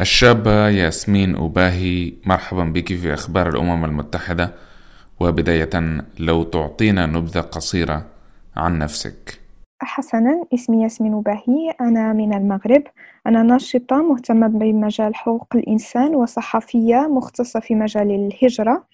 الشابة ياسمين أباهي مرحبا بك في أخبار الأمم المتحدة وبداية لو تعطينا نبذة قصيرة عن نفسك. حسنا اسمي ياسمين أباهي أنا من المغرب. أنا ناشطة مهتمة بمجال حقوق الإنسان وصحفية مختصة في مجال الهجرة.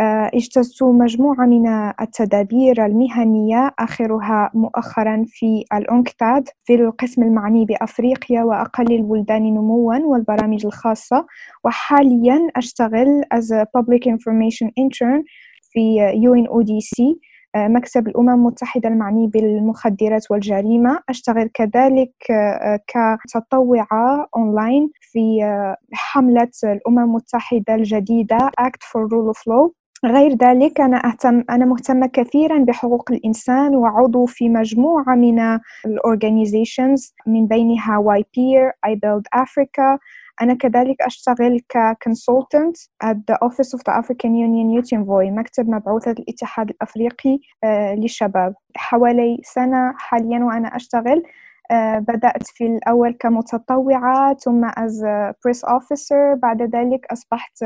آه، اجتزت مجموعة من التدابير المهنية آخرها مؤخرا في الأونكتاد في القسم المعني بأفريقيا وأقل البلدان نموا والبرامج الخاصة. وحاليا أشتغل as a public information intern في UNODC مكتب الأمم المتحدة المعني بالمخدرات والجريمة. أشتغل كذلك آه، كتطوعة أونلاين في حملة الأمم المتحدة الجديدة Act for Rule of Law. غير ذلك أنا أهتم أنا مهتمة كثيرا بحقوق الإنسان وعضو في مجموعة من ال organizations من بينها Y-PEER I Build Africa. أنا كذلك أشتغل ككونسلتنت at the Office of the African Union Youth Envoy مكتب مبعوثة الاتحاد الأفريقي آه، للشباب. حوالي سنة حاليا وأنا أشتغل آه، بدأت في الأول كمتطوعة ثم as a press officer بعد ذلك أصبحت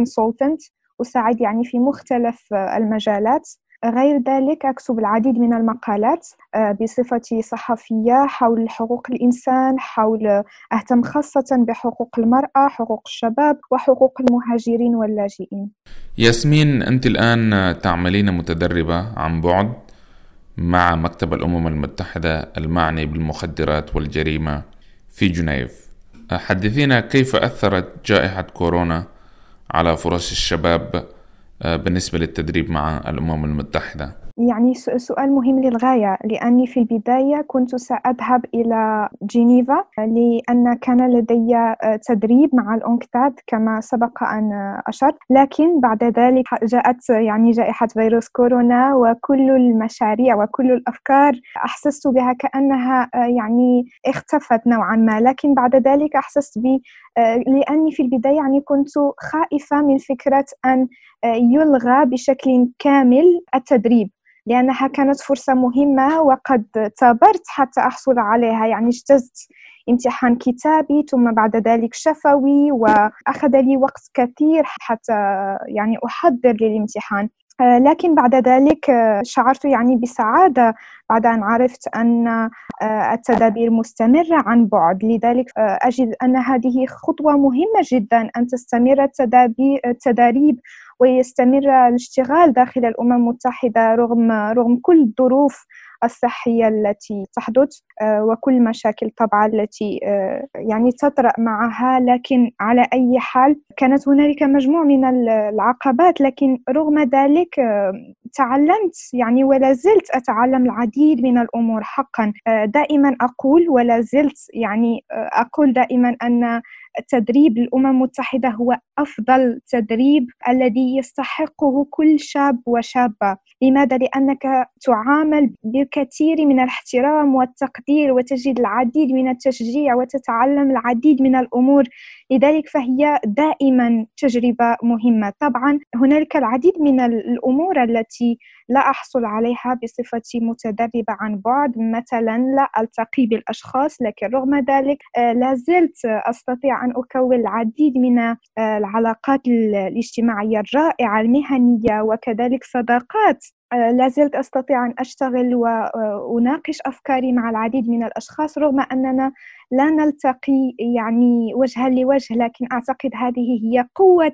consultant أساعد يعني في مختلف المجالات. غير ذلك أكتب العديد من المقالات آه، بصفتي صحفية حول حقوق الإنسان حول أهتم خاصة بحقوق المرأة حقوق الشباب وحقوق المهاجرين واللاجئين. ياسمين أنت الآن تعملين متدربة عن بعد مع مكتب الأمم المتحدة المعني بالمخدرات والجريمة في جنيف. حدثينا كيف أثرت جائحة كورونا على فرص الشباب آه، بالنسبة للتدريب مع الأمم المتحدة. يعني سؤال مهم للغاية لأني في البداية كنت سأذهب إلى جنيفا لأن كان لدي آه، تدريب مع الأونكتاد كما سبق أن أشرت. لكن بعد ذلك جاءت يعني جائحة فيروس كورونا وكل المشاريع وكل الأفكار أحسست بها كأنها آه، يعني اختفت نوعا ما. لكن بعد ذلك أحسست ب آه، لأني في البداية يعني كنت خائفة من فكرة أن يلغى بشكل كامل التدريب. لأنها كانت فرصة مهمة وقد ثابرت حتى أحصل عليها. يعني اجتزت امتحان كتابي ثم بعد ذلك شفوي وأخذ لي وقت كثير حتى يعني أحضر للامتحان. آه، لكن بعد ذلك آه، شعرت يعني بسعادة بعد أن عرفت أن آه، التدابير مستمرة عن بعد. لذلك أجد أن هذه خطوة مهمة جدا أن تستمر التدريب ويستمر الاشتغال داخل الأمم المتحدة رغم رغم كل الظروف الصحية التي تحدث آه، وكل المشاكل طبعا التي آه، يعني تطرأ معها. لكن على أي حال كانت هنالك مجموع من العقبات. لكن رغم ذلك آه، تعلمت يعني ولا زلت أتعلم العديد من الأمور حقا. دائما أقول ولا زلت يعني أقول دائما أن تدريب الأمم المتحدة هو أفضل تدريب الذي يستحقه كل شاب وشابة. لماذا؟ لأنك تعامل بالكثير من الاحترام والتقدير وتجد العديد من التشجيع وتتعلم العديد من الأمور. لذلك فهي دائما تجربة مهمة. طبعا هنالك العديد من الأمور التي لا أحصل عليها بصفتي متدربة عن بعد. مثلا لا ألتقي بالأشخاص لكن رغم ذلك آه، لا زلت أستطيع أن أكون العديد من آه، العلاقات الاجتماعية الرائعة المهنية وكذلك صداقات. لا زلت أستطيع أن أشتغل وأناقش أفكاري مع العديد من الأشخاص رغم أننا لا نلتقي يعني وجها لوجه لكن أعتقد هذه هي قوة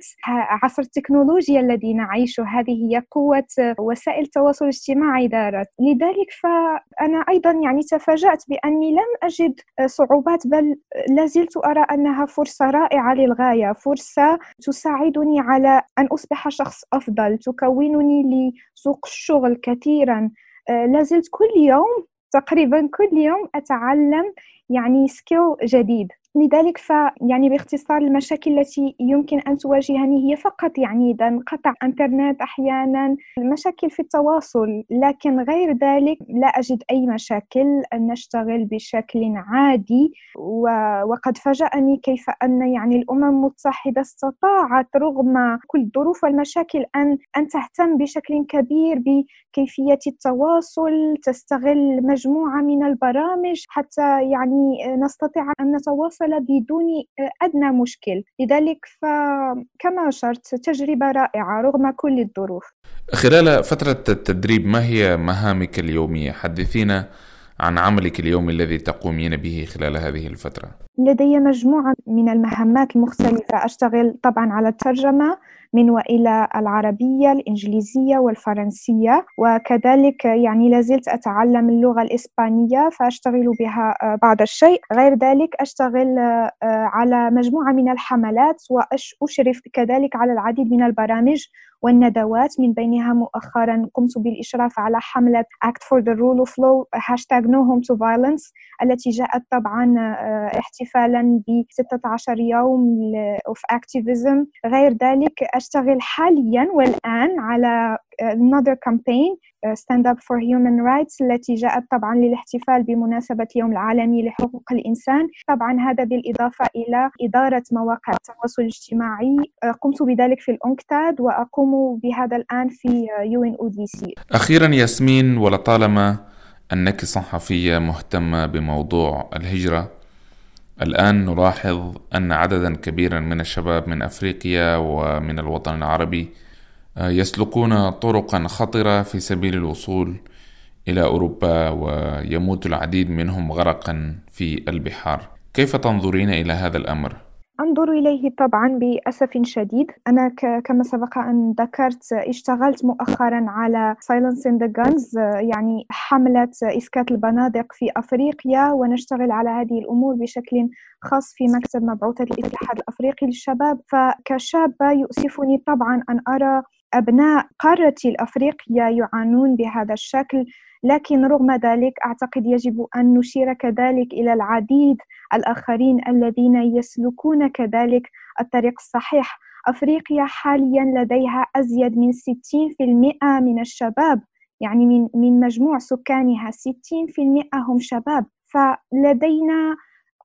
عصر التكنولوجيا الذي نعيشه. هذه هي قوة وسائل التواصل الاجتماعي دارت. لذلك فأنا أيضا يعني تفاجأت بأني لم أجد صعوبات بل لازلت أرى أنها فرصة رائعة للغاية فرصة تساعدني على أن أصبح شخص أفضل تكونني لسوق الشغل كثيرا. لازلت كل يوم تقريبا كل يوم أتعلم يعني سكيل جديد. لذلك ف يعني باختصار المشاكل التي يمكن أن تواجهني هي فقط يعني إذا انقطع إنترنت أحيانا مشاكل في التواصل لكن غير ذلك لا أجد أي مشاكل نشتغل بشكل عادي. وقد فاجأني كيف أن يعني الأمم المتحدة استطاعت رغم كل الظروف والمشاكل أن أن تهتم بشكل كبير بكيفية التواصل تستغل مجموعة من البرامج حتى يعني نستطيع أن نتواصل تواصل بدون أدنى مشكل. لذلك فكما أشرت تجربة رائعة رغم كل الظروف. خلال فترة التدريب ما هي مهامك اليومية؟ حدثينا عن عملك اليومي الذي تقومين به خلال هذه الفترة. لدي مجموعة من المهمات المختلفة. أشتغل طبعا على الترجمة من وإلى العربية الإنجليزية والفرنسية. وكذلك يعني لازلت أتعلم اللغة الإسبانية فأشتغل بها آه، بعض الشيء. غير ذلك أشتغل آه، على مجموعة من الحملات وأشرف كذلك على العديد من البرامج والندوات. من بينها مؤخرا قمت بالإشراف على حملة Act for the Rule of Law هاشتاغ No Home to Violence التي جاءت طبعا آه، احتفالا ب 16 يوم of Activism. غير ذلك أشتغل حاليا والآن على another campaign Stand Up for Human Rights التي جاءت طبعا للاحتفال بمناسبة اليوم العالمي لحقوق الإنسان. طبعا هذا بالإضافة إلى إدارة مواقع التواصل الاجتماعي. uh, قمت بذلك في الأنكتاد وأقوم بهذا الآن في يو إن أو دي سي. أخيرا ياسمين ولطالما أنك صحفية مهتمة بموضوع الهجرة الآن نلاحظ أن عددا كبيرا من الشباب من أفريقيا ومن الوطن العربي آه، يسلكون طرقا خطرة في سبيل الوصول إلى أوروبا ويموت العديد منهم غرقا في البحار كيف تنظرين إلى هذا الأمر؟ أنظر إليه طبعا بأسف شديد. أنا كما سبق أن ذكرت اشتغلت مؤخرا على Silence in the Guns يعني حملة إسكات البنادق في أفريقيا ونشتغل على هذه الأمور بشكل خاص في مكتب مبعوثة الاتحاد الأفريقي للشباب. فكشابة يؤسفني طبعا أن أرى أبناء قارتي الأفريقية يعانون بهذا الشكل. لكن رغم ذلك أعتقد يجب أن نشير كذلك إلى العديد الآخرين الذين يسلكون كذلك الطريق الصحيح. أفريقيا حاليا لديها أزيد من 60% من الشباب يعني من من مجموع سكانها 60% هم شباب. فلدينا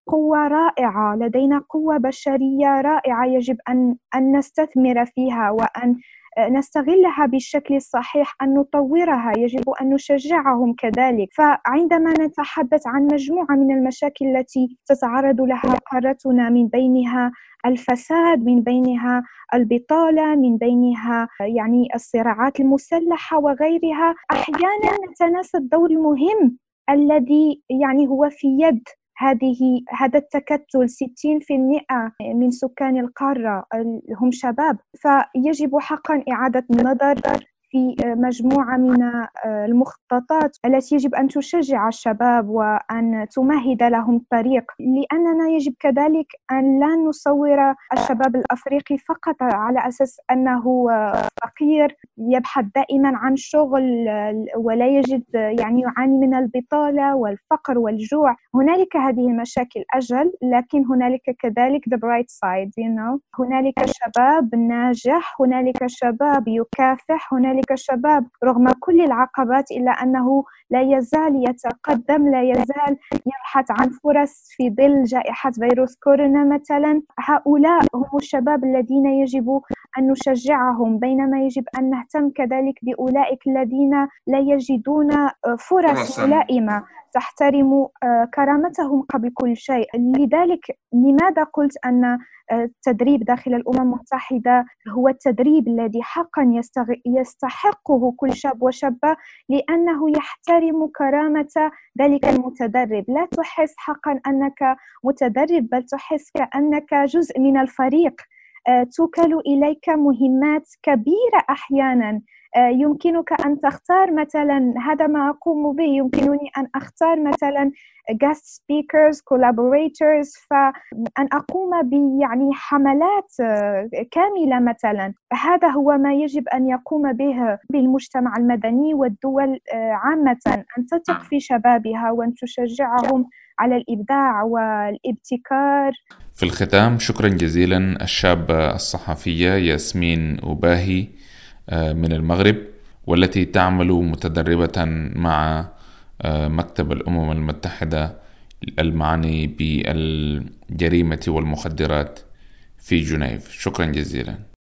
قوة رائعة لدينا قوة بشرية رائعة يجب أن أن نستثمر فيها وأن نستغلها بالشكل الصحيح أن نطورها يجب أن نشجعهم كذلك. فعندما نتحدث عن مجموعة من المشاكل التي تتعرض لها قارتنا من بينها الفساد من بينها البطالة من بينها يعني الصراعات المسلحة وغيرها أحيانا نتناسى الدور المهم الذي يعني هو في يد هذه هذا التكتل 60% من سكان القارة هم شباب. فيجب حقا إعادة النظر في مجموعة من آه، المخططات التي يجب أن تشجع الشباب وأن تمهد لهم الطريق لأننا يجب كذلك أن لا نصور الشباب الأفريقي فقط على أساس أنه فقير يبحث دائما عن شغل ولا يجد يعني يعاني من البطالة والفقر والجوع. هنالك هذه المشاكل أجل لكن هنالك كذلك the bright side you know. هنالك شباب ناجح هنالك شباب يكافح هنالك كشباب رغم كل العقبات إلا أنه لا يزال يتقدم لا يزال يبحث عن فرص في ظل جائحة فيروس كورونا. مثلا هؤلاء هم الشباب الذين يجب أن نشجعهم بينما يجب أن نهتم كذلك بأولئك الذين لا يجدون فرص ملائمة تحترم كرامتهم قبل كل شيء. لذلك لماذا قلت أن التدريب داخل الأمم المتحدة هو التدريب الذي حقا يستحقه كل شاب وشابة؟ لأنه يحترم كرامة ذلك المتدرب. لا تحس حقا أنك متدرب بل تحس كأنك جزء من الفريق. آه، توكل إليك مهمات كبيرة أحيانا. آه، يمكنك أن تختار مثلا هذا ما أقوم به. يمكنني أن أختار مثلا guest speakers collaborators. فأن أقوم بيعني حملات آه، كاملة مثلا. هذا هو ما يجب أن يقوم به بالمجتمع المدني والدول عامة. أن تثق في شبابها وأن تشجعهم على الإبداع والابتكار. في الختام شكرا جزيلا الشابة الصحفية ياسمين أباهي. آه، من المغرب والتي تعمل متدربة مع آه، مكتب الأمم المتحدة المعني بالجريمة والمخدرات في جنيف. شكرا جزيلا.